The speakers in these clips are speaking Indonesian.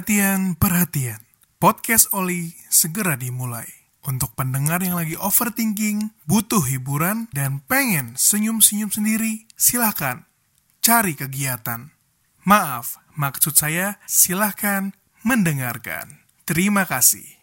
Perhatian, perhatian. Podcast Oli segera dimulai. Untuk pendengar yang lagi overthinking, butuh hiburan, dan pengen senyum-senyum sendiri, silahkan cari kegiatan. Maaf, maksud saya silahkan mendengarkan. Terima kasih.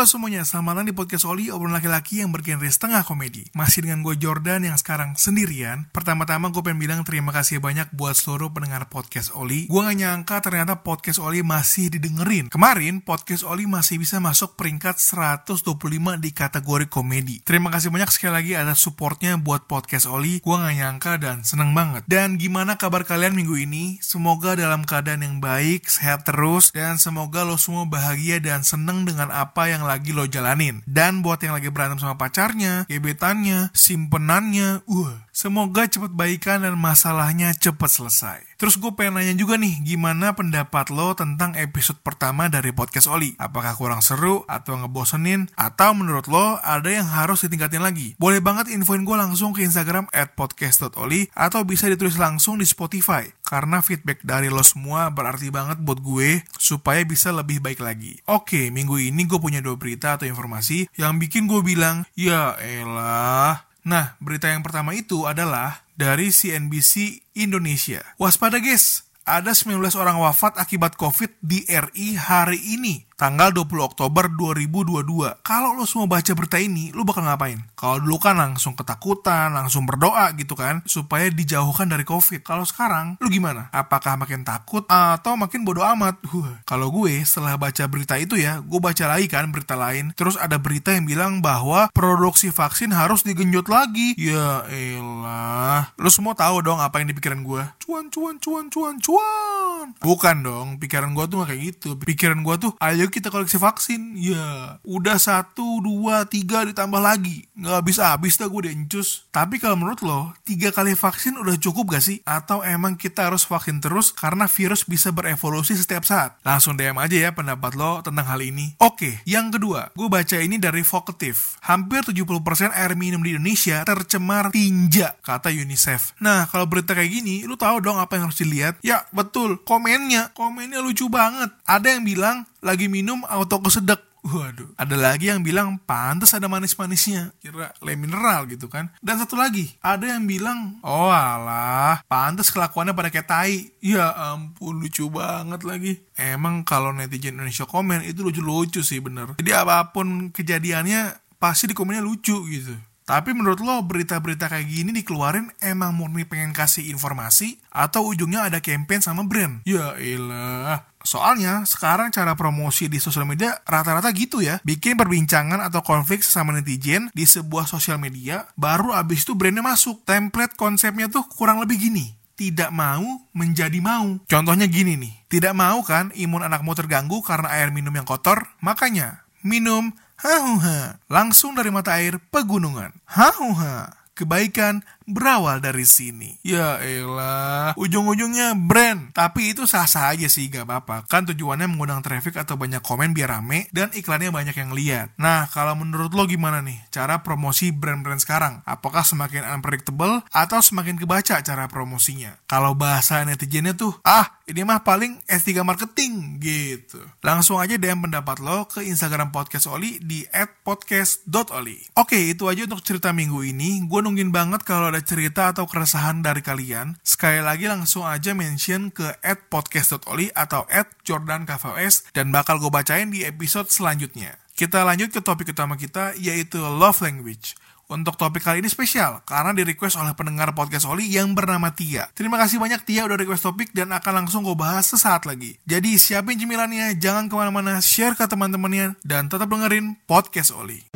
Halo semuanya, selamat datang di podcast Oli, obrolan laki-laki yang bergenre setengah komedi. Masih dengan gue Jordan yang sekarang sendirian. Pertama-tama gue pengen bilang terima kasih banyak buat seluruh pendengar podcast Oli. Gue gak nyangka ternyata podcast Oli masih didengerin. Kemarin, podcast Oli masih bisa masuk peringkat 125 di kategori komedi. Terima kasih banyak sekali lagi atas supportnya buat podcast Oli. Gue gak nyangka dan seneng banget. Dan gimana kabar kalian minggu ini? Semoga dalam keadaan yang baik, sehat terus, dan semoga lo semua bahagia dan seneng dengan apa yang lagi lo jalanin. Dan buat yang lagi berantem sama pacarnya, gebetannya, simpenannya, uh, semoga cepet baikan dan masalahnya cepet selesai. Terus gue pengen nanya juga nih, gimana pendapat lo tentang episode pertama dari podcast Oli? Apakah kurang seru atau ngebosenin? Atau menurut lo ada yang harus ditingkatin lagi? Boleh banget infoin gue langsung ke Instagram at podcast.oli atau bisa ditulis langsung di Spotify. Karena feedback dari lo semua berarti banget buat gue supaya bisa lebih baik lagi. Oke, minggu ini gue punya dua berita atau informasi yang bikin gue bilang, ya elah. Nah, berita yang pertama itu adalah dari CNBC Indonesia. Waspada guys, ada 19 orang wafat akibat COVID di RI hari ini tanggal 20 Oktober 2022. Kalau lo semua baca berita ini, lo bakal ngapain? Kalau dulu kan langsung ketakutan, langsung berdoa gitu kan, supaya dijauhkan dari COVID. Kalau sekarang, lo gimana? Apakah makin takut atau makin bodoh amat? Huh. Kalau gue setelah baca berita itu ya, gue baca lagi kan berita lain. Terus ada berita yang bilang bahwa produksi vaksin harus digenjot lagi. Ya elah. Lo semua tahu dong apa yang dipikiran gue. Cuan, cuan, cuan, cuan, cuan. Bukan dong, pikiran gue tuh gak kayak gitu. Pikiran gue tuh, ayo kita koleksi vaksin. Ya, udah satu, dua, tiga ditambah lagi. Nggak habis-habis dah gue diencus. Tapi kalau menurut lo, tiga kali vaksin udah cukup gak sih? Atau emang kita harus vaksin terus karena virus bisa berevolusi setiap saat? Langsung DM aja ya pendapat lo tentang hal ini. Oke, yang kedua, gue baca ini dari Vocative. Hampir 70% air minum di Indonesia tercemar tinja, kata UNICEF. Nah, kalau berita kayak gini, lu tahu dong apa yang harus dilihat? Ya, betul, komennya. Komennya lucu banget. Ada yang bilang, lagi minum auto kesedek. Waduh, ada lagi yang bilang pantas ada manis-manisnya, kira le mineral gitu kan. Dan satu lagi, ada yang bilang, oh alah, pantas kelakuannya pada kayak tai. Ya ampun, lucu banget lagi. Emang kalau netizen Indonesia komen itu lucu-lucu sih bener. Jadi apa pun kejadiannya pasti di komennya lucu gitu. Tapi menurut lo berita-berita kayak gini dikeluarin emang murni pengen kasih informasi atau ujungnya ada campaign sama brand? Ya elah. Soalnya sekarang cara promosi di sosial media rata-rata gitu ya. Bikin perbincangan atau konflik sesama netizen di sebuah sosial media, baru abis itu brandnya masuk. Template konsepnya tuh kurang lebih gini tidak mau menjadi mau. Contohnya gini nih, tidak mau kan imun anakmu terganggu karena air minum yang kotor? Makanya, minum hahuha langsung dari mata air pegunungan. Hahuha kebaikan berawal dari sini. Ya elah, ujung-ujungnya brand. Tapi itu sah-sah aja sih, gak apa-apa. Kan tujuannya mengundang traffic atau banyak komen biar rame dan iklannya banyak yang lihat. Nah, kalau menurut lo gimana nih cara promosi brand-brand sekarang? Apakah semakin unpredictable atau semakin kebaca cara promosinya? Kalau bahasa netizennya tuh, ah ini mah paling S3 marketing gitu. Langsung aja DM pendapat lo ke Instagram podcast Oli di @podcast.oli. Oke, itu aja untuk cerita minggu ini. Gue nungguin banget kalau ada cerita atau keresahan dari kalian, sekali lagi langsung aja mention ke @podcast.oli atau @jordankvs dan bakal gue bacain di episode selanjutnya. Kita lanjut ke topik utama kita yaitu love language. Untuk topik kali ini spesial karena di request oleh pendengar podcast Oli yang bernama Tia. Terima kasih banyak Tia udah request topik dan akan langsung gue bahas sesaat lagi. Jadi siapin cemilannya, jangan ke mana-mana, share ke teman-temannya, dan tetap dengerin podcast Oli.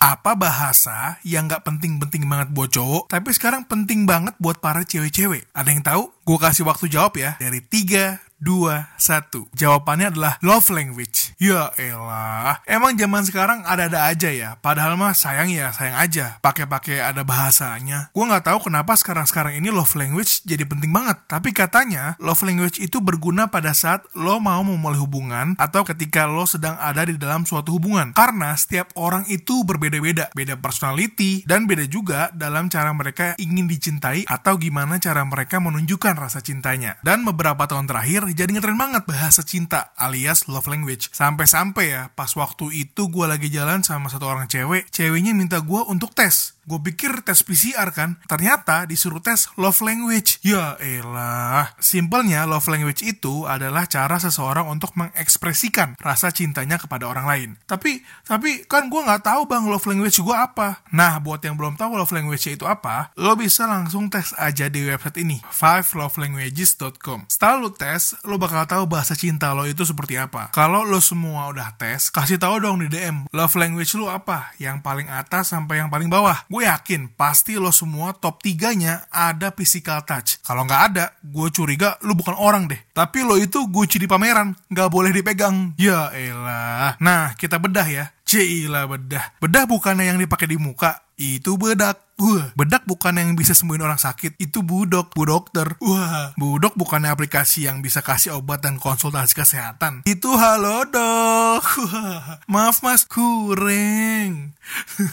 Apa bahasa yang gak penting-penting banget buat cowok, tapi sekarang penting banget buat para cewek-cewek? Ada yang tahu? Gue kasih waktu jawab ya. Dari 3, dua, satu. Jawabannya adalah love language. Ya elah. Emang zaman sekarang ada-ada aja ya. Padahal mah sayang ya, sayang aja. Pakai-pakai ada bahasanya. Gue nggak tahu kenapa sekarang-sekarang ini love language jadi penting banget. Tapi katanya love language itu berguna pada saat lo mau memulai hubungan atau ketika lo sedang ada di dalam suatu hubungan. Karena setiap orang itu berbeda-beda. Beda personality dan beda juga dalam cara mereka ingin dicintai atau gimana cara mereka menunjukkan rasa cintanya. Dan beberapa tahun terakhir jadi ngetren banget bahasa cinta alias love language. Sampai-sampai ya, pas waktu itu gue lagi jalan sama satu orang cewek, ceweknya minta gue untuk tes. Gue pikir tes PCR kan, ternyata disuruh tes love language. Ya elah. Simpelnya love language itu adalah cara seseorang untuk mengekspresikan rasa cintanya kepada orang lain. Tapi, tapi kan gue nggak tahu bang love language gue apa. Nah, buat yang belum tahu love language itu apa, lo bisa langsung tes aja di website ini, fivelovelanguages.com. Setelah lo tes, lo bakal tahu bahasa cinta lo itu seperti apa. Kalau lo semua udah tes, kasih tahu dong di DM, love language lo apa? Yang paling atas sampai yang paling bawah. Gue yakin pasti lo semua top 3-nya ada physical touch. Kalau nggak ada, gue curiga lo bukan orang deh. Tapi lo itu Gucci di pameran, nggak boleh dipegang. Ya elah. Nah, kita bedah ya. Cila bedah. Bedah bukannya yang dipakai di muka, itu bedak. Wah, bedak bukan yang bisa sembuhin orang sakit, itu budok, bu dokter. Wah, budok bukannya aplikasi yang bisa kasih obat dan konsultasi kesehatan. Itu halo dok. Maaf mas, kurang.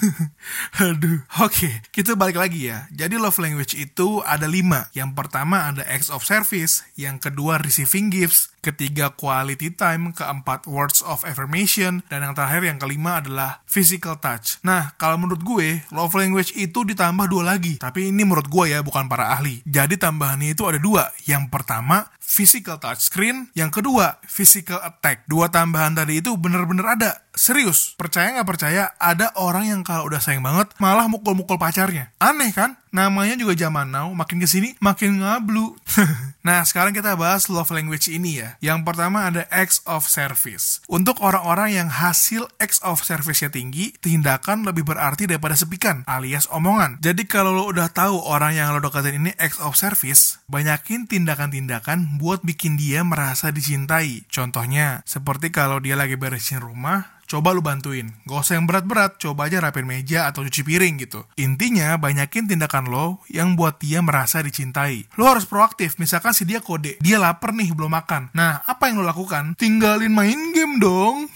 Aduh. Oke, kita balik lagi ya. Jadi love language itu ada lima. Yang pertama ada acts of service, yang kedua receiving gifts, ketiga quality time, keempat words of affirmation, dan yang terakhir yang kelima adalah physical touch. Nah, kalau menurut gue, love language itu ditambah dua lagi. Tapi ini menurut gue ya, bukan para ahli. Jadi tambahannya itu ada dua. Yang pertama, physical touch screen. Yang kedua, physical attack. Dua tambahan tadi itu bener-bener ada. Serius, percaya nggak percaya, ada orang yang kalau udah sayang banget, malah mukul-mukul pacarnya. Aneh kan? Namanya juga zaman now, makin ke sini makin ngablu. nah, sekarang kita bahas love language ini ya. Yang pertama ada acts of service. Untuk orang-orang yang hasil acts of service-nya tinggi, tindakan lebih berarti daripada sepikan, alias omongan. Jadi kalau lo udah tahu orang yang lo deketin ini acts of service, banyakin tindakan-tindakan buat bikin dia merasa dicintai. Contohnya, seperti kalau dia lagi beresin rumah, coba lu bantuin. Gak usah yang berat-berat, coba aja rapin meja atau cuci piring gitu. Intinya, banyakin tindakan lo yang buat dia merasa dicintai. Lo harus proaktif, misalkan si dia kode, dia lapar nih belum makan. Nah, apa yang lo lakukan? Tinggalin main game dong.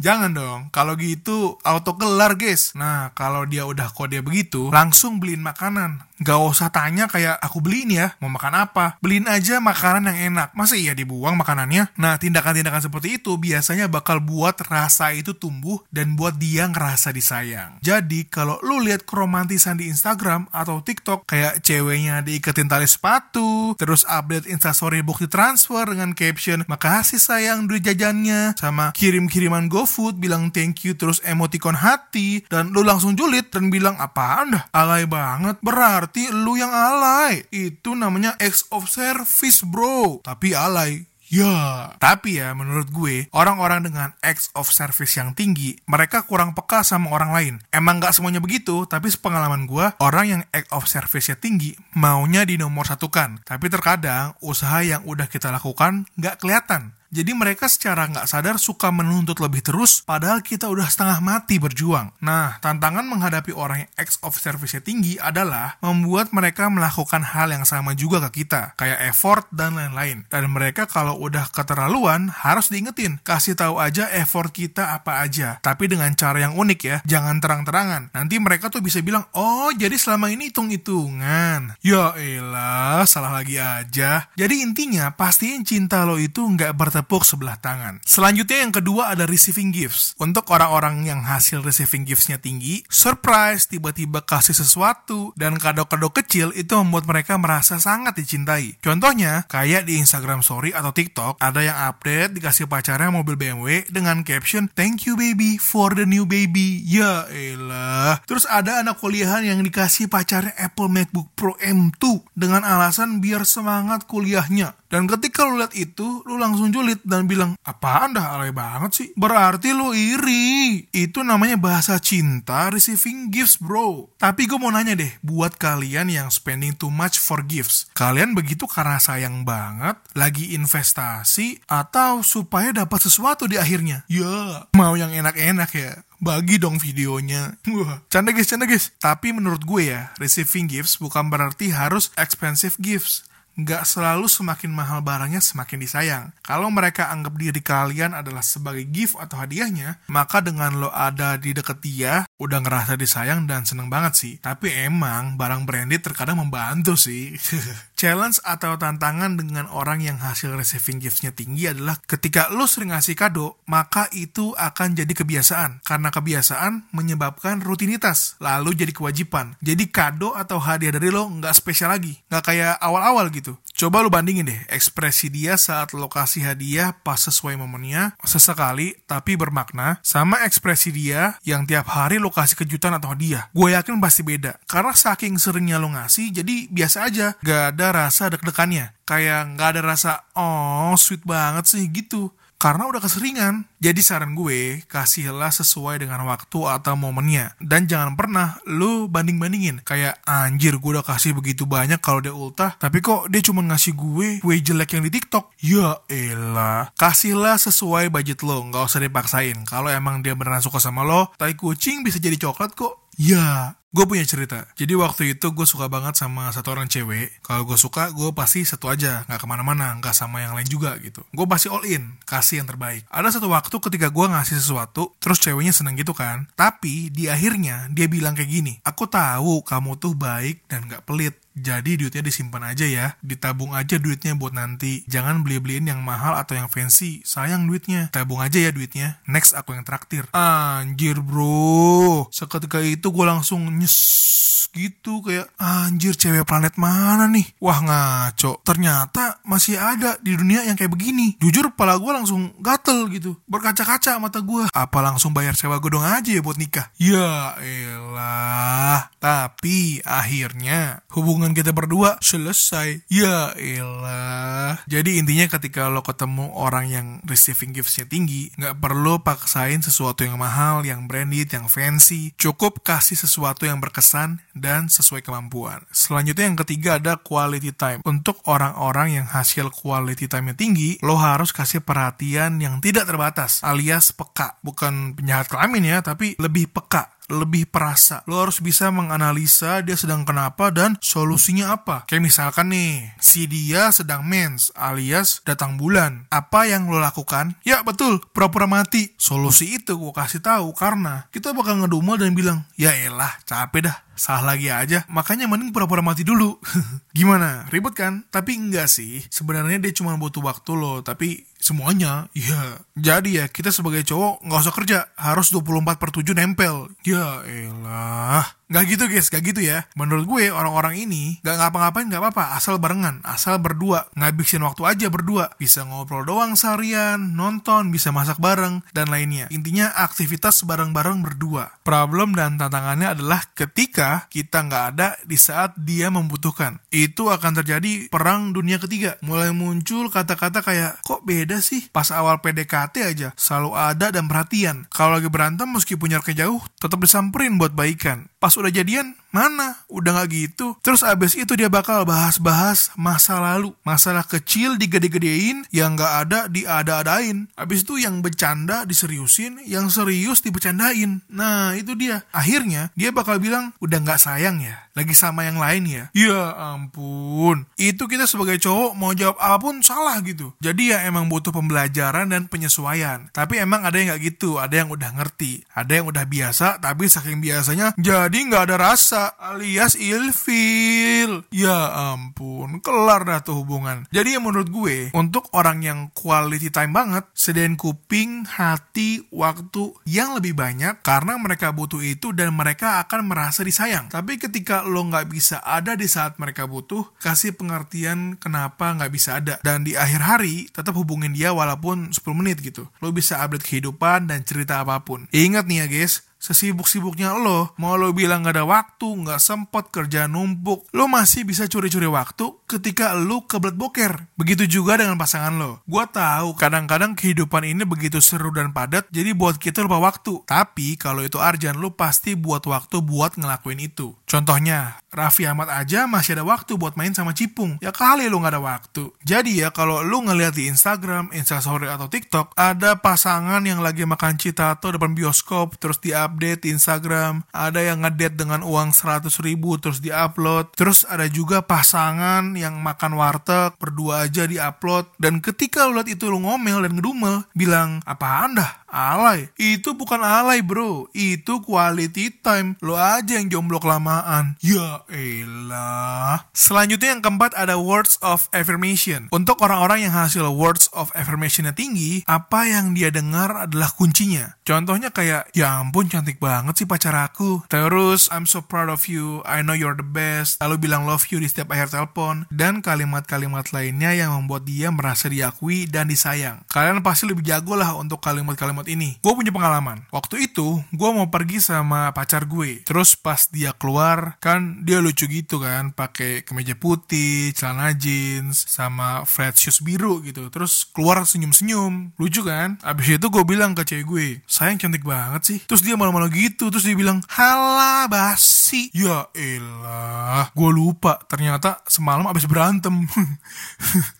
Jangan dong, kalau gitu auto kelar guys. Nah, kalau dia udah kode begitu, langsung beliin makanan. Gak usah tanya kayak aku beliin ya, mau makan apa. Beliin aja makanan yang enak. Masa iya dibuang makanannya? Nah, tindakan-tindakan seperti itu biasanya bakal buat rasa itu tumbuh dan buat dia ngerasa disayang. Jadi, kalau lu lihat keromantisan di Instagram atau TikTok kayak ceweknya diiketin tali sepatu, terus update instastory bukti transfer dengan caption, makasih sayang duit jajannya, sama kirim-kiriman GoFood bilang thank you terus emoticon hati, dan lu langsung julid dan bilang apaan dah, alay banget, berarti berarti lu yang alay. Itu namanya ex of service bro. Tapi alay. Ya, tapi ya menurut gue, orang-orang dengan ex of service yang tinggi, mereka kurang peka sama orang lain. Emang gak semuanya begitu, tapi sepengalaman gue, orang yang ex of service-nya tinggi, maunya di nomor satukan. Tapi terkadang, usaha yang udah kita lakukan gak kelihatan. Jadi mereka secara nggak sadar suka menuntut lebih terus, padahal kita udah setengah mati berjuang. Nah, tantangan menghadapi orang yang ex of service-nya tinggi adalah membuat mereka melakukan hal yang sama juga ke kita, kayak effort dan lain-lain. Dan mereka kalau udah keterlaluan, harus diingetin, kasih tahu aja effort kita apa aja, tapi dengan cara yang unik ya, jangan terang-terangan. Nanti mereka tuh bisa bilang, oh jadi selama ini hitung-hitungan. Ya elah, salah lagi aja. Jadi intinya, pastiin cinta lo itu nggak bertemu bertepuk sebelah tangan. Selanjutnya yang kedua ada receiving gifts. Untuk orang-orang yang hasil receiving gifts-nya tinggi, surprise, tiba-tiba kasih sesuatu, dan kado-kado kecil itu membuat mereka merasa sangat dicintai. Contohnya, kayak di Instagram Story atau TikTok, ada yang update dikasih pacarnya mobil BMW dengan caption, Thank you baby for the new baby. Ya elah. Terus ada anak kuliahan yang dikasih pacarnya Apple MacBook Pro M2 dengan alasan biar semangat kuliahnya. Dan ketika lu lihat itu, lu langsung julid dan bilang, apaan dah alay banget sih? Berarti lo iri. Itu namanya bahasa cinta receiving gifts bro. Tapi gue mau nanya deh, buat kalian yang spending too much for gifts. Kalian begitu karena sayang banget, lagi investasi, atau supaya dapat sesuatu di akhirnya? Ya, mau yang enak-enak ya bagi dong videonya. Wah, canda guys, canda guys. Tapi menurut gue ya, receiving gifts bukan berarti harus expensive gifts nggak selalu semakin mahal barangnya semakin disayang. Kalau mereka anggap diri kalian adalah sebagai gift atau hadiahnya, maka dengan lo ada di deket dia, udah ngerasa disayang dan seneng banget sih. Tapi emang barang branded terkadang membantu sih. Challenge atau tantangan dengan orang yang hasil receiving gifts-nya tinggi adalah ketika lo sering ngasih kado, maka itu akan jadi kebiasaan. Karena kebiasaan menyebabkan rutinitas, lalu jadi kewajiban. Jadi kado atau hadiah dari lo nggak spesial lagi. Nggak kayak awal-awal gitu. Coba lu bandingin deh ekspresi dia saat lokasi hadiah pas sesuai momennya, sesekali tapi bermakna, sama ekspresi dia yang tiap hari lokasi kejutan atau hadiah. Gue yakin pasti beda. Karena saking seringnya lo ngasih, jadi biasa aja. Gak ada rasa deg-degannya. Kayak gak ada rasa, oh sweet banget sih gitu karena udah keseringan. Jadi saran gue, kasihlah sesuai dengan waktu atau momennya. Dan jangan pernah lu banding-bandingin. Kayak anjir gue udah kasih begitu banyak kalau dia ultah, tapi kok dia cuma ngasih gue kue jelek yang di TikTok. Ya elah. Kasihlah sesuai budget lo, nggak usah dipaksain. Kalau emang dia beneran suka sama lo, tai kucing bisa jadi coklat kok. Ya, gue punya cerita. Jadi waktu itu gue suka banget sama satu orang cewek. Kalau gue suka, gue pasti satu aja, nggak ke mana-mana, nggak sama yang lain juga gitu. Gue pasti all in, kasih yang terbaik. Ada satu waktu ketika gue ngasih sesuatu, terus ceweknya seneng gitu kan. Tapi di akhirnya dia bilang kayak gini, aku tahu kamu tuh baik dan nggak pelit jadi duitnya disimpan aja ya, ditabung aja duitnya buat nanti. Jangan beli-beliin yang mahal atau yang fancy, sayang duitnya. Tabung aja ya duitnya. Next aku yang traktir. Anjir bro, seketika itu gue langsung nyes gitu kayak anjir cewek planet mana nih? Wah ngaco. Ternyata masih ada di dunia yang kayak begini. Jujur kepala gue langsung gatel gitu. Berkaca-kaca mata gue apa langsung bayar sewa gedung aja ya buat nikah? Ya elah. Tapi akhirnya hubungan kita berdua selesai ya elah jadi intinya ketika lo ketemu orang yang receiving giftsnya tinggi nggak perlu paksain sesuatu yang mahal yang branded yang fancy cukup kasih sesuatu yang berkesan dan sesuai kemampuan. Selanjutnya yang ketiga ada quality time. Untuk orang-orang yang hasil quality time-nya tinggi, lo harus kasih perhatian yang tidak terbatas, alias peka. Bukan penjahat kelamin ya, tapi lebih peka lebih perasa. Lo harus bisa menganalisa dia sedang kenapa dan solusinya apa. Kayak misalkan nih, si dia sedang mens alias datang bulan. Apa yang lo lakukan? Ya betul, pura-pura mati. Solusi itu gue kasih tahu karena kita bakal ngedumel dan bilang, ya elah capek dah salah lagi aja. Makanya mending pura-pura mati dulu. Gimana? Ribet kan? Tapi enggak sih. Sebenarnya dia cuma butuh waktu loh. Tapi semuanya, ya. Jadi ya, kita sebagai cowok nggak usah kerja. Harus 24 per 7 nempel. Ya elah. Gak gitu guys, gak gitu ya. Menurut gue orang-orang ini gak ngapa-ngapain gak apa-apa, asal barengan, asal berdua. Ngabisin waktu aja berdua. Bisa ngobrol doang seharian, nonton, bisa masak bareng, dan lainnya. Intinya aktivitas bareng-bareng berdua. Problem dan tantangannya adalah ketika kita gak ada di saat dia membutuhkan. Itu akan terjadi perang dunia ketiga. Mulai muncul kata-kata kayak, kok beda sih? Pas awal PDKT aja, selalu ada dan perhatian. Kalau lagi berantem meskipun jaraknya jauh, tetap disamperin buat baikan. Pas udah jadian, mana? Udah gak gitu. Terus abis itu dia bakal bahas-bahas masa lalu. Masalah kecil digede-gedein, yang gak ada diada-adain. Abis itu yang bercanda diseriusin, yang serius dibercandain. Nah itu dia. Akhirnya dia bakal bilang, udah gak sayang ya? Lagi sama yang lain ya? Ya ampun. Itu kita sebagai cowok mau jawab apa pun salah gitu. Jadi ya emang butuh pembelajaran dan penyesuaian. Tapi emang ada yang gak gitu. Ada yang udah ngerti. Ada yang udah biasa, tapi saking biasanya jadi nggak ada rasa alias ilfil. Ya ampun, kelar dah tuh hubungan. Jadi ya menurut gue, untuk orang yang quality time banget, sediain kuping, hati, waktu yang lebih banyak karena mereka butuh itu dan mereka akan merasa disayang. Tapi ketika lo nggak bisa ada di saat mereka butuh, kasih pengertian kenapa nggak bisa ada. Dan di akhir hari, tetap hubungin dia walaupun 10 menit gitu. Lo bisa update kehidupan dan cerita apa pun. Ingat nih ya guys, sesibuk-sibuknya lo, mau lo bilang gak ada waktu, gak sempet kerja numpuk, lo masih bisa curi-curi waktu ketika lo kebelet boker. Begitu juga dengan pasangan lo. Gua tahu kadang-kadang kehidupan ini begitu seru dan padat, jadi buat kita lupa waktu. Tapi kalau itu Arjan, lo pasti buat waktu buat ngelakuin itu. Contohnya, Raffi Ahmad aja masih ada waktu buat main sama Cipung. Ya kali lo gak ada waktu. Jadi ya kalau lo ngeliat di Instagram, Instastory atau TikTok, ada pasangan yang lagi makan citato depan bioskop, terus diupdate di Instagram. Ada yang ngedate dengan uang 100 ribu, terus diupload. Terus ada juga pasangan yang makan warteg, berdua aja diupload. Dan ketika lu lihat itu lu ngomel dan ngedumel, bilang, apa anda? Alay. Itu bukan alay bro, itu quality time. Lo aja yang jomblo kelamaan. Ya elah. Selanjutnya yang keempat ada words of affirmation. Untuk orang-orang yang hasil words of affirmationnya tinggi, apa yang dia dengar adalah kuncinya. Contohnya kayak, ya ampun cantik banget sih pacar aku. Terus, I'm so proud of you, I know you're the best. Lalu bilang love you di setiap akhir telepon. Dan kalimat-kalimat lainnya yang membuat dia merasa diakui dan disayang. Kalian pasti lebih jago lah untuk kalimat-kalimat kalimat ini. Gue punya pengalaman. Waktu itu, gue mau pergi sama pacar gue. Terus pas dia keluar, kan dia lucu gitu kan, pakai kemeja putih, celana jeans, sama flat shoes biru gitu. Terus keluar senyum-senyum, lucu kan? Abis itu gue bilang ke cewek gue, sayang cantik banget sih. Terus dia malu-malu gitu, terus dia bilang, halah basi. Ya elah, gue lupa. Ternyata semalam abis berantem.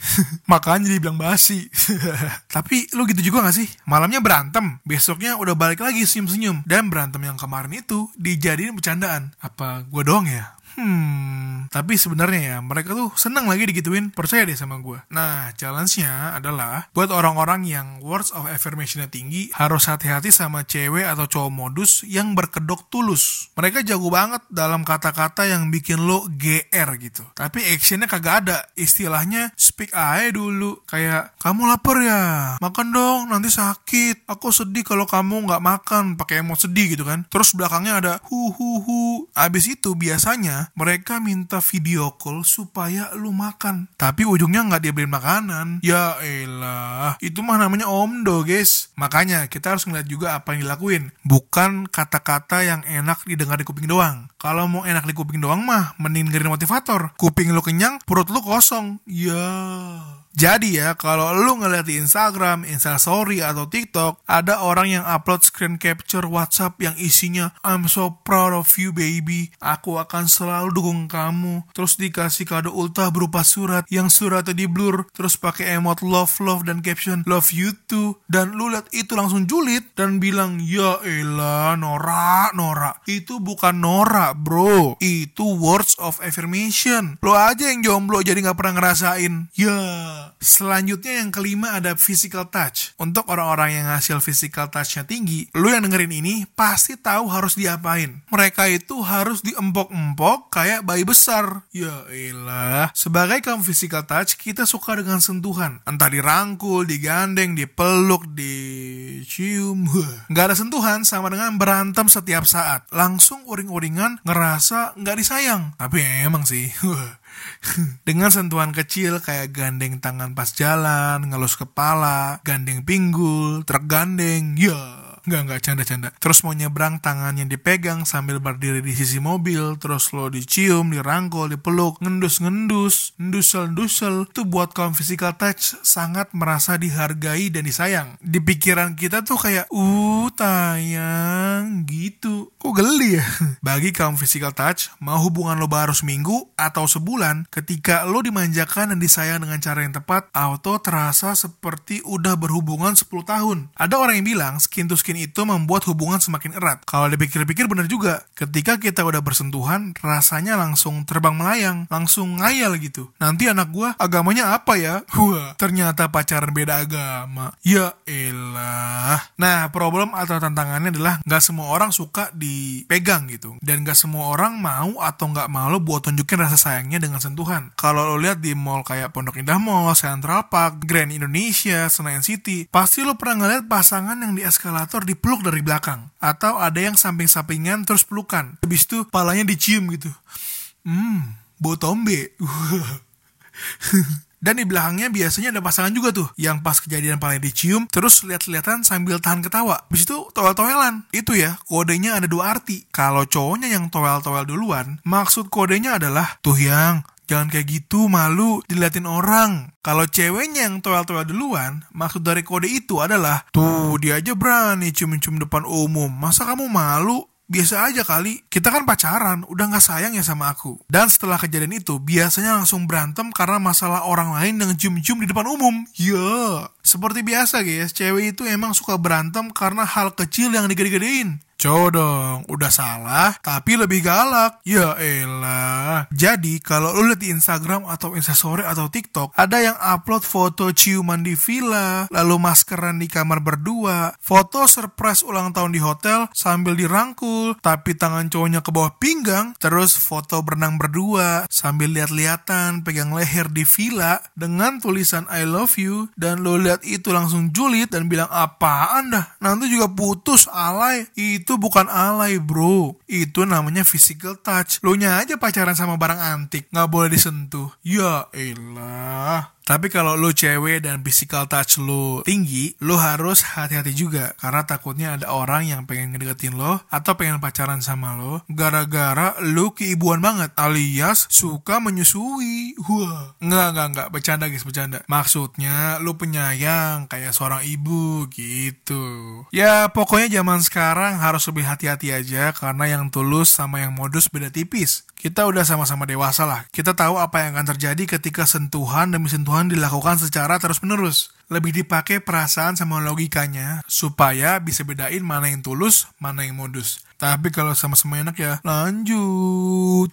Makanya dia bilang basi. Tapi lu gitu juga gak sih? Malamnya berantem, besoknya udah balik lagi senyum-senyum. Dan berantem yang kemarin itu dijadiin bercandaan. Apa gue doang ya? Hmm, tapi sebenarnya ya mereka tuh senang lagi digituin, percaya deh sama gue. Nah, challenge-nya adalah buat orang-orang yang words of affirmation-nya tinggi, harus hati-hati sama cewek atau cowok modus yang berkedok tulus. Mereka jago banget dalam kata-kata yang bikin lo GR gitu. Tapi actionnya kagak ada. Istilahnya speak aja dulu. Kayak, kamu lapar ya? Makan dong, nanti sakit. Aku sedih kalau kamu nggak makan, pakai emot sedih gitu kan. Terus belakangnya ada hu hu hu. Abis itu biasanya mereka minta video call supaya lu makan. Tapi ujungnya nggak dia beli makanan. Ya elah, itu mah namanya omdo guys. Makanya kita harus ngeliat juga apa yang dilakuin. Bukan kata-kata yang enak didengar di kuping doang. Kalau mau enak di kuping doang mah, mending dengerin motivator. Kuping lu kenyang, perut lu kosong. Ya... Jadi ya, kalau lu ngeliat di Instagram, Instastory, atau TikTok, ada orang yang upload screen capture WhatsApp yang isinya I'm so proud of you baby, aku akan selalu dukung kamu. Terus dikasih kado ultah berupa surat, yang suratnya di blur, terus pakai emot love love dan caption love you too. Dan lu liat itu langsung julid dan bilang, ya elah Nora, Nora. Itu bukan Nora bro, itu words of affirmation. Lo aja yang jomblo jadi gak pernah ngerasain. Ya. Yeah. Selanjutnya yang kelima ada physical touch. Untuk orang-orang yang hasil physical touchnya tinggi, lu yang dengerin ini pasti tahu harus diapain. Mereka itu harus diempok-empok kayak bayi besar. Ya elah. Sebagai kaum physical touch, kita suka dengan sentuhan. Entah dirangkul, digandeng, dipeluk, dicium. Gak ada sentuhan sama dengan berantem setiap saat. Langsung uring-uringan ngerasa nggak disayang. Tapi emang sih. Dengan sentuhan kecil kayak gandeng tangan pas jalan, ngelus kepala, gandeng pinggul, truk gandeng, ya Nggak, nggak, canda-canda. Terus mau nyebrang tangannya dipegang sambil berdiri di sisi mobil, terus lo dicium, dirangkul, dipeluk, ngendus-ngendus, ndusel-ndusel. Itu buat kaum physical touch sangat merasa dihargai dan disayang. Di pikiran kita tuh kayak, uh tayang, gitu. Kok geli ya? Bagi kaum physical touch, mau hubungan lo baru seminggu atau sebulan, ketika lo dimanjakan dan disayang dengan cara yang tepat, auto terasa seperti udah berhubungan 10 tahun. Ada orang yang bilang, skin to skin skin itu membuat hubungan semakin erat. Kalau dipikir-pikir benar juga, ketika kita udah bersentuhan, rasanya langsung terbang melayang, langsung ngayal gitu. Nanti anak gua agamanya apa ya? Wah, ternyata pacaran beda agama. Ya elah. Nah, problem atau tantangannya adalah nggak semua orang suka dipegang gitu. Dan nggak semua orang mau atau nggak malu buat tunjukin rasa sayangnya dengan sentuhan. Kalau lo lihat di mall kayak Pondok Indah Mall, Central Park, Grand Indonesia, Senayan City, pasti lo pernah ngeliat pasangan yang di eskalator motor dipeluk dari belakang. Atau ada yang samping-sampingan terus pelukan. Habis itu palanya dicium gitu. Hmm, bau tombe. Dan di belakangnya biasanya ada pasangan juga tuh, yang pas kejadian paling dicium, terus lihat-lihatan sambil tahan ketawa. Habis itu toel-toelan. Itu ya, kodenya ada dua arti. Kalau cowoknya yang toel-toel duluan, maksud kodenya adalah, tuh yang, jangan kayak gitu, malu, diliatin orang. Kalau ceweknya yang toel-toel duluan, maksud dari kode itu adalah, tuh dia aja berani cium-cium depan umum, masa kamu malu? biasa aja kali. Kita kan pacaran, udah gak sayang ya sama aku. Dan setelah kejadian itu, biasanya langsung berantem karena masalah orang lain yang cium-cium di depan umum. Ya, seperti biasa guys, cewek itu emang suka berantem karena hal kecil yang digede-gedein. Cowok dong, udah salah, tapi lebih galak. Ya elah. Jadi, kalau lu lihat di Instagram atau Instastory atau TikTok, ada yang upload foto ciuman di villa, lalu maskeran di kamar berdua, foto surprise ulang tahun di hotel sambil dirangkul, tapi tangan cowoknya ke bawah pinggang, terus foto berenang berdua sambil lihat-lihatan pegang leher di villa dengan tulisan I love you, dan lo lihat itu langsung julid dan bilang apaan dah, nanti juga putus alay. Itu itu bukan alay bro. Itu namanya physical touch. Lo nya aja pacaran sama barang antik. Gak boleh disentuh. Ya elah tapi kalau lo cewek dan physical touch lo tinggi, lo harus hati-hati juga. Karena takutnya ada orang yang pengen ngedeketin lo atau pengen pacaran sama lo. Gara-gara lo keibuan banget alias suka menyusui. Wah. Nggak, nggak, nggak. Bercanda guys, bercanda. Maksudnya lo penyayang kayak seorang ibu gitu. Ya pokoknya zaman sekarang harus lebih hati-hati aja karena yang tulus sama yang modus beda tipis. Kita udah sama-sama dewasa lah. Kita tahu apa yang akan terjadi ketika sentuhan demi sentuhan pengetahuan dilakukan secara terus-menerus. Lebih dipakai perasaan sama logikanya supaya bisa bedain mana yang tulus, mana yang modus. Tapi kalau sama-sama enak ya lanjut.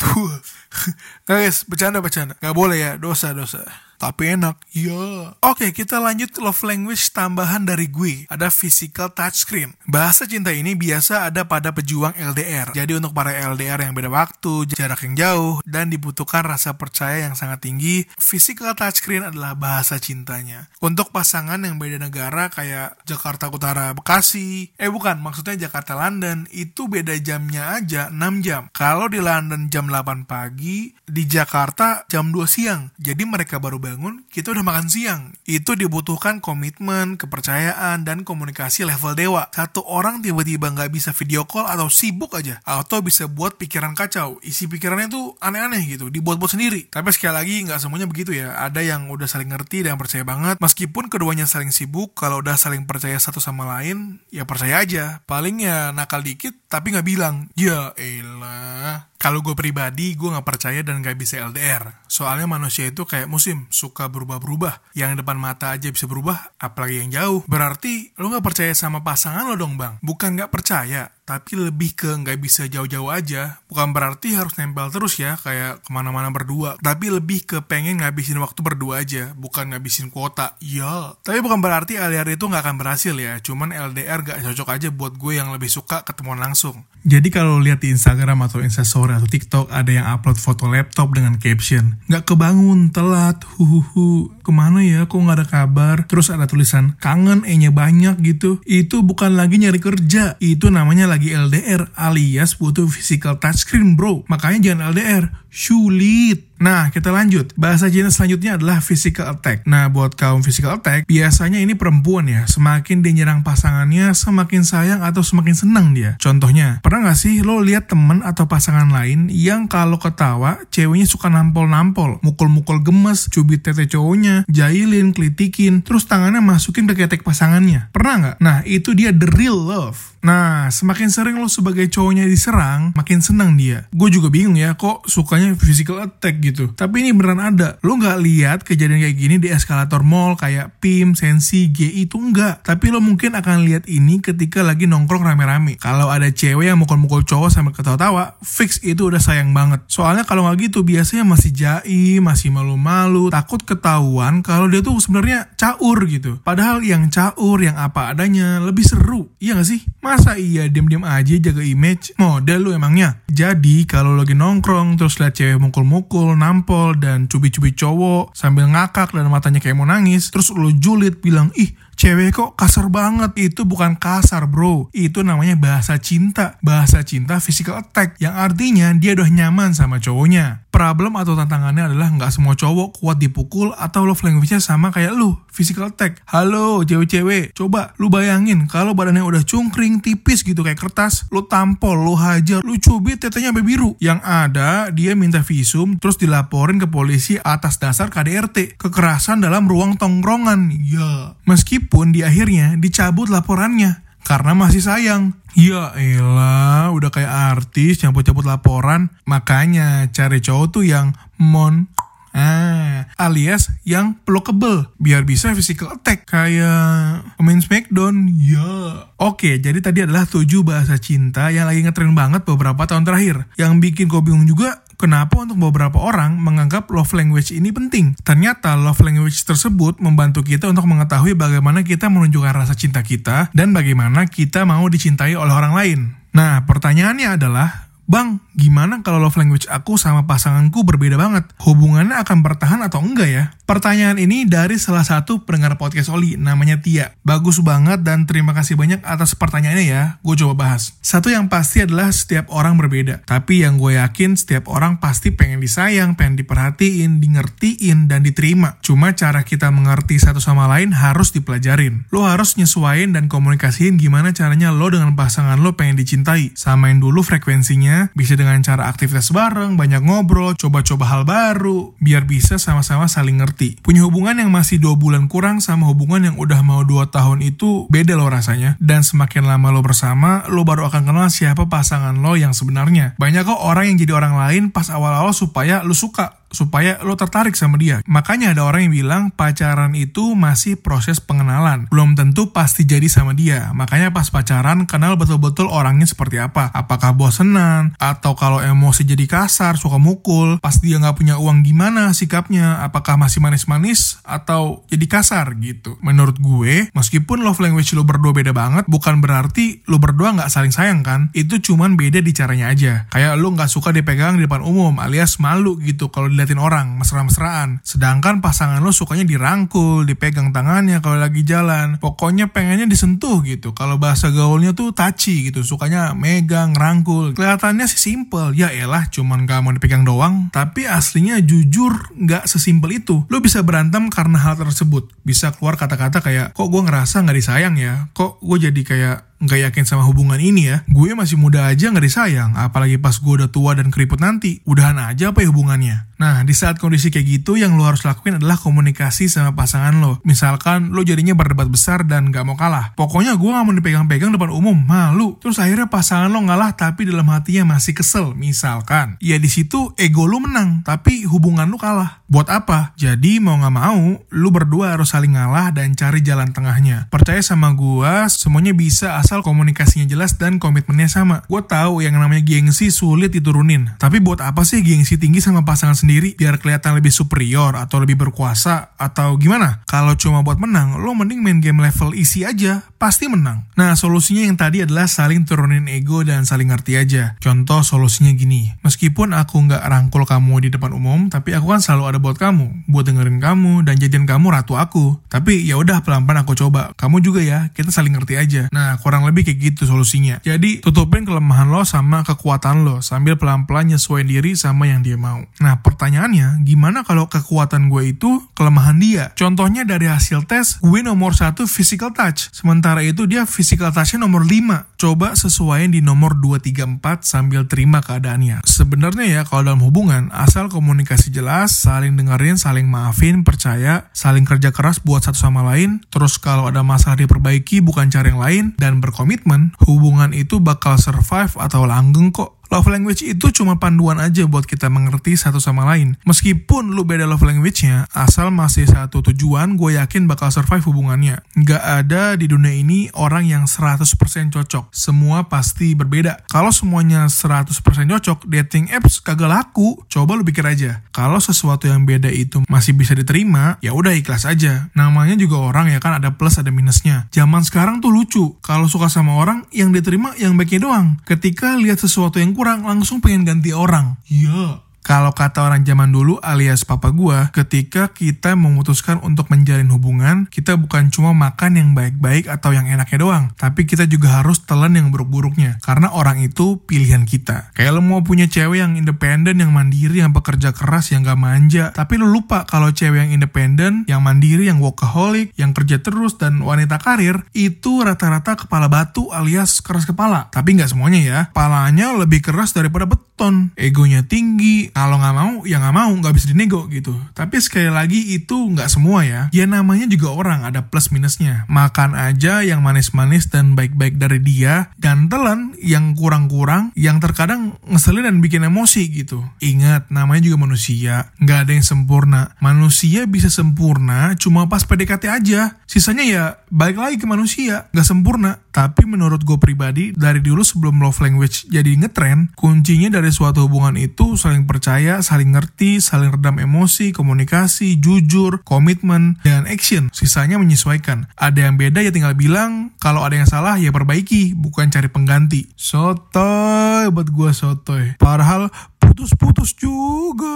Guys, bercanda-bercanda. Gak boleh ya, dosa-dosa tapi enak. Iya. Oke, kita lanjut love language tambahan dari gue. Ada physical touchscreen. Bahasa cinta ini biasa ada pada pejuang LDR. Jadi untuk para LDR yang beda waktu, jarak yang jauh, dan dibutuhkan rasa percaya yang sangat tinggi, physical touchscreen adalah bahasa cintanya. Untuk pasangan yang beda negara kayak Jakarta Utara Bekasi, eh bukan, maksudnya Jakarta London, itu beda jamnya aja 6 jam. Kalau di London jam 8 pagi, di Jakarta jam 2 siang. Jadi mereka baru bangun, kita udah makan siang. Itu dibutuhkan komitmen, kepercayaan, dan komunikasi level dewa. Satu orang tiba-tiba nggak bisa video call atau sibuk aja. Atau bisa buat pikiran kacau. Isi pikirannya tuh aneh-aneh gitu, dibuat-buat sendiri. Tapi sekali lagi nggak semuanya begitu ya. Ada yang udah saling ngerti dan percaya banget. Meskipun keduanya saling sibuk, kalau udah saling percaya satu sama lain, ya percaya aja. Paling ya nakal dikit, tapi nggak bilang. Ya elah. Kalau gue pribadi, gue gak percaya dan gak bisa LDR. Soalnya manusia itu kayak musim, suka berubah-berubah. Yang depan mata aja bisa berubah, apalagi yang jauh. Berarti lo gak percaya sama pasangan lo dong bang? Bukan gak percaya, tapi lebih ke nggak bisa jauh-jauh aja. Bukan berarti harus nempel terus ya, kayak ke mana-mana berdua. Tapi lebih ke pengen ngabisin waktu berdua aja, bukan ngabisin kuota. Iya. Tapi bukan berarti LDR itu nggak akan berhasil ya, cuman LDR gak cocok aja buat gue yang lebih suka ketemuan langsung. Jadi kalau lihat di Instagram atau Instastory atau TikTok ada yang upload foto laptop dengan caption, nggak kebangun, telat, huhuhu, ke mana ya, kok nggak ada kabar, terus ada tulisan kangen, e-nya banyak gitu, itu bukan lagi nyari kerja, itu namanya lagi LDR alias butuh physical touchscreen bro. Makanya jangan LDR, sulit. Nah, kita lanjut. Bahasa jenis selanjutnya adalah physical attack. Nah, buat kaum physical attack, biasanya ini perempuan ya. Semakin dia nyerang pasangannya, semakin sayang atau semakin senang dia. Contohnya, pernah gak sih lo lihat temen atau pasangan lain yang kalau ketawa, ceweknya suka nampol-nampol, mukul-mukul gemes, cubit tete cowoknya, jahilin, kelitikin, terus tangannya masukin ke ketek pasangannya. Pernah nggak? Nah, itu dia the real love. Nah, semakin sering lo sebagai cowoknya diserang, makin senang dia. Gue juga bingung ya, kok sukanya physical attack gitu. Tapi ini beneran ada. Lo nggak lihat kejadian kayak gini di eskalator mall kayak PIM, Sensi, GI itu enggak. Tapi lo mungkin akan lihat ini ketika lagi nongkrong rame-rame. Kalau ada cewek yang mukul-mukul cowok sambil ketawa-tawa, fix itu udah sayang banget. Soalnya kalau nggak gitu biasanya masih jai, masih malu-malu, takut ketahuan kalau dia tuh sebenarnya caur gitu. Padahal yang caur, yang apa adanya lebih seru. Iya gak sih? Masa iya diam-diam aja jaga image? Model lu emangnya? Jadi kalau lagi nongkrong terus lihat cewek mukul-mukul, nampol, dan cubi-cubi cowok sambil ngakak dan matanya kayak mau nangis. Terus lo julid bilang, ih cewek kok kasar banget. Itu bukan kasar bro, itu namanya bahasa cinta. Bahasa cinta physical attack, yang artinya dia udah nyaman sama cowoknya. Problem atau tantangannya adalah nggak semua cowok kuat dipukul atau love language-nya sama kayak lu, physical attack. Halo cewek-cewek, coba lu bayangin kalau badannya udah cungkring, tipis gitu kayak kertas, lu tampol, lu hajar, lu cubit tetenya sampai biru. Yang ada dia minta visum terus dilaporin ke polisi atas dasar KDRT, kekerasan dalam ruang tongkrongan. Ya, meskipun di akhirnya dicabut laporannya karena masih sayang. Ya elah, udah kayak artis cabut-cabut laporan. Makanya cari cowok tuh yang mon Ah, alias yang pelukable biar bisa physical attack kayak pemain Smackdown. Ya. Oke, jadi tadi adalah tujuh bahasa cinta yang lagi ngetren banget beberapa tahun terakhir. Yang bikin gue bingung juga Kenapa untuk beberapa orang menganggap love language ini penting? Ternyata love language tersebut membantu kita untuk mengetahui bagaimana kita menunjukkan rasa cinta kita dan bagaimana kita mau dicintai oleh orang lain. Nah, pertanyaannya adalah, Bang, gimana kalau love language aku sama pasanganku berbeda banget? Hubungannya akan bertahan atau enggak ya? Pertanyaan ini dari salah satu pendengar podcast Oli, namanya Tia. Bagus banget dan terima kasih banyak atas pertanyaannya ya, gue coba bahas. Satu yang pasti adalah setiap orang berbeda. Tapi yang gue yakin setiap orang pasti pengen disayang, pengen diperhatiin, di ngertiin, dan diterima. Cuma cara kita mengerti satu sama lain harus dipelajarin. Lo harus nyesuaiin dan komunikasiin gimana caranya lo dengan pasangan lo pengen dicintai. Samain dulu frekuensinya, bisa dengan cara aktivitas bareng, banyak ngobrol, coba-coba hal baru, biar bisa sama-sama saling ngerti. Punya hubungan yang masih dua bulan kurang sama hubungan yang udah mau dua tahun itu beda loh rasanya. Dan semakin lama lo bersama, lo baru akan kenal siapa pasangan lo yang sebenarnya. Banyak kok orang yang jadi orang lain pas awal-awal supaya lo suka supaya lo tertarik sama dia. Makanya ada orang yang bilang pacaran itu masih proses pengenalan. Belum tentu pasti jadi sama dia. Makanya pas pacaran kenal betul-betul orangnya seperti apa. Apakah bosenan, atau kalau emosi jadi kasar, suka mukul, pas dia nggak punya uang gimana sikapnya, apakah masih manis-manis, atau jadi kasar gitu. Menurut gue, meskipun love language lo berdua beda banget, bukan berarti lo berdua nggak saling sayang kan. Itu cuman beda di caranya aja. Kayak lo nggak suka dipegang di depan umum, alias malu gitu kalau diliatin orang, mesra-mesraan. Sedangkan pasangan lo sukanya dirangkul, dipegang tangannya kalau lagi jalan. Pokoknya pengennya disentuh gitu. Kalau bahasa gaulnya tuh touchy gitu, sukanya megang, rangkul. Kelihatannya sih simple, ya elah cuman gak mau dipegang doang. Tapi aslinya jujur nggak sesimpel itu. Lo bisa berantem karena hal tersebut. Bisa keluar kata-kata kayak, kok gue ngerasa nggak disayang ya? Kok gue jadi kayak nggak yakin sama hubungan ini ya. Gue masih muda aja nggak disayang, apalagi pas gue udah tua dan keriput nanti. Udahan aja apa ya hubungannya? Nah, di saat kondisi kayak gitu, yang lo harus lakuin adalah komunikasi sama pasangan lo. Misalkan lo jadinya berdebat besar dan gak mau kalah. Pokoknya gue gak mau dipegang-pegang depan umum, malu. Terus akhirnya pasangan lo ngalah tapi dalam hatinya masih kesel, misalkan. Ya di situ ego lo menang, tapi hubungan lo kalah. Buat apa? Jadi mau gak mau, lo berdua harus saling ngalah dan cari jalan tengahnya. Percaya sama gue, semuanya bisa komunikasinya jelas dan komitmennya sama. Gue tahu yang namanya gengsi sulit diturunin. Tapi buat apa sih gengsi tinggi sama pasangan sendiri biar kelihatan lebih superior atau lebih berkuasa atau gimana? Kalau cuma buat menang, lo mending main game level isi aja, pasti menang. Nah, solusinya yang tadi adalah saling turunin ego dan saling ngerti aja. Contoh solusinya gini, meskipun aku nggak rangkul kamu di depan umum, tapi aku kan selalu ada buat kamu, buat dengerin kamu dan jadian kamu ratu aku. Tapi ya udah pelan-pelan aku coba. Kamu juga ya, kita saling ngerti aja. Nah, kurang lebih kayak gitu solusinya. Jadi tutupin kelemahan lo sama kekuatan lo sambil pelan-pelan nyesuaiin diri sama yang dia mau. Nah, pertanyaannya, gimana kalau kekuatan gue itu kelemahan dia? Contohnya dari hasil tes, gue nomor satu physical touch. Sementara itu dia physical touchnya nomor 5. Coba sesuaiin di nomor 2, 3, 4 sambil terima keadaannya. Sebenarnya ya, kalau dalam hubungan, asal komunikasi jelas, saling dengerin, saling maafin, percaya, saling kerja keras buat satu sama lain, terus kalau ada masalah diperbaiki bukan cari yang lain, dan berkomitmen, hubungan itu bakal survive atau langgeng kok. Love language itu cuma panduan aja buat kita mengerti satu sama lain. Meskipun lu beda love language-nya, asal masih satu tujuan, gue yakin bakal survive hubungannya. Nggak ada di dunia ini orang yang 100% cocok. Semua pasti berbeda. Kalau semuanya 100% cocok, dating apps kagak laku. Coba lu pikir aja. Kalau sesuatu yang beda itu masih bisa diterima, ya udah ikhlas aja. Namanya juga orang ya kan ada plus ada minusnya. Zaman sekarang tuh lucu. Kalau suka sama orang, yang diterima yang baiknya doang. Ketika lihat sesuatu yang kurang langsung pengen ganti orang. Iya, Kalau kata orang zaman dulu alias papa gua, ketika kita memutuskan untuk menjalin hubungan, kita bukan cuma makan yang baik-baik atau yang enaknya doang, tapi kita juga harus telan yang buruk-buruknya. Karena orang itu pilihan kita. Kayak lo mau punya cewek yang independen, yang mandiri, yang pekerja keras, yang gak manja, tapi lo lupa kalau cewek yang independen, yang mandiri, yang workaholic, yang kerja terus, dan wanita karir, itu rata-rata kepala batu alias keras kepala. Tapi nggak semuanya ya. Kepalanya lebih keras daripada beton. Egonya tinggi, kalau nggak mau ya nggak mau nggak bisa dinego gitu. Tapi sekali lagi itu nggak semua ya. Ya namanya juga orang ada plus minusnya. Makan aja yang manis-manis dan baik-baik dari dia dan telan yang kurang-kurang yang terkadang ngeselin dan bikin emosi gitu. Ingat namanya juga manusia. Nggak ada yang sempurna. Manusia bisa sempurna cuma pas PDKT aja. Sisanya ya balik lagi ke manusia. Nggak sempurna. Tapi menurut gue pribadi dari dulu sebelum love language jadi ngetren kuncinya dari suatu hubungan itu saling percaya saling ngerti, saling redam emosi, komunikasi, jujur, komitmen, dan action. Sisanya menyesuaikan. Ada yang beda ya tinggal bilang, kalau ada yang salah ya perbaiki, bukan cari pengganti. Sotoy buat gue sotoy. Padahal putus-putus juga.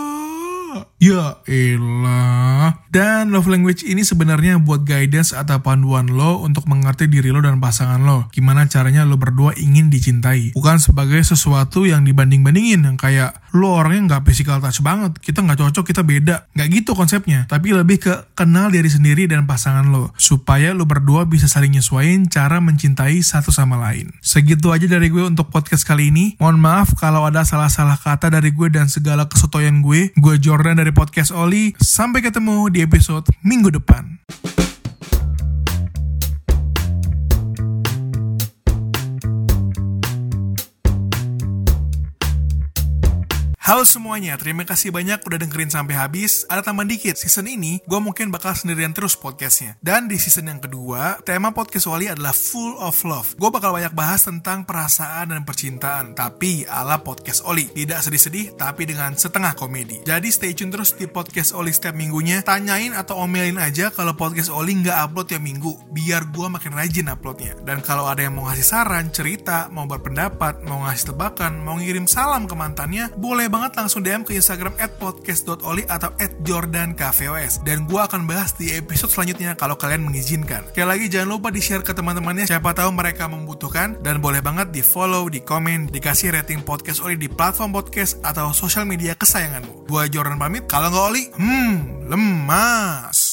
Ya elah. Dan love language ini sebenarnya buat guidance atau panduan lo untuk mengerti diri lo dan pasangan lo. Gimana caranya lo berdua ingin dicintai. Bukan sebagai sesuatu yang dibanding-bandingin yang kayak lo orangnya nggak physical touch banget. Kita nggak cocok, kita beda. Nggak gitu konsepnya. Tapi lebih ke kenal diri sendiri dan pasangan lo. Supaya lo berdua bisa saling nyesuaiin cara mencintai satu sama lain. Segitu aja dari gue untuk podcast kali ini. Mohon maaf kalau ada salah-salah kata dari gue dan segala kesotoyan gue. Gue Jordan dari podcast Oli. Sampai ketemu di episode minggu depan. Halo semuanya, terima kasih banyak udah dengerin sampai habis. Ada tambahan dikit, season ini gue mungkin bakal sendirian terus podcastnya. Dan di season yang kedua, tema podcast Wali adalah Full of Love. Gue bakal banyak bahas tentang perasaan dan percintaan, tapi ala podcast Oli. Tidak sedih-sedih, tapi dengan setengah komedi. Jadi stay tune terus di podcast Oli setiap minggunya. Tanyain atau omelin aja kalau podcast Oli nggak upload tiap minggu, biar gue makin rajin uploadnya. Dan kalau ada yang mau ngasih saran, cerita, mau berpendapat, mau ngasih tebakan, mau ngirim salam ke mantannya, boleh banget langsung DM ke Instagram at podcast.oli atau at jordankvos. Dan gue akan bahas di episode selanjutnya kalau kalian mengizinkan. Sekali lagi jangan lupa di-share ke teman-temannya, siapa tahu mereka membutuhkan. Dan boleh banget di-follow, di-komen, dikasih rating podcast Oli di platform podcast atau sosial media kesayanganmu. Gue Jordan pamit, kalau nggak Oli, hmm, lemas.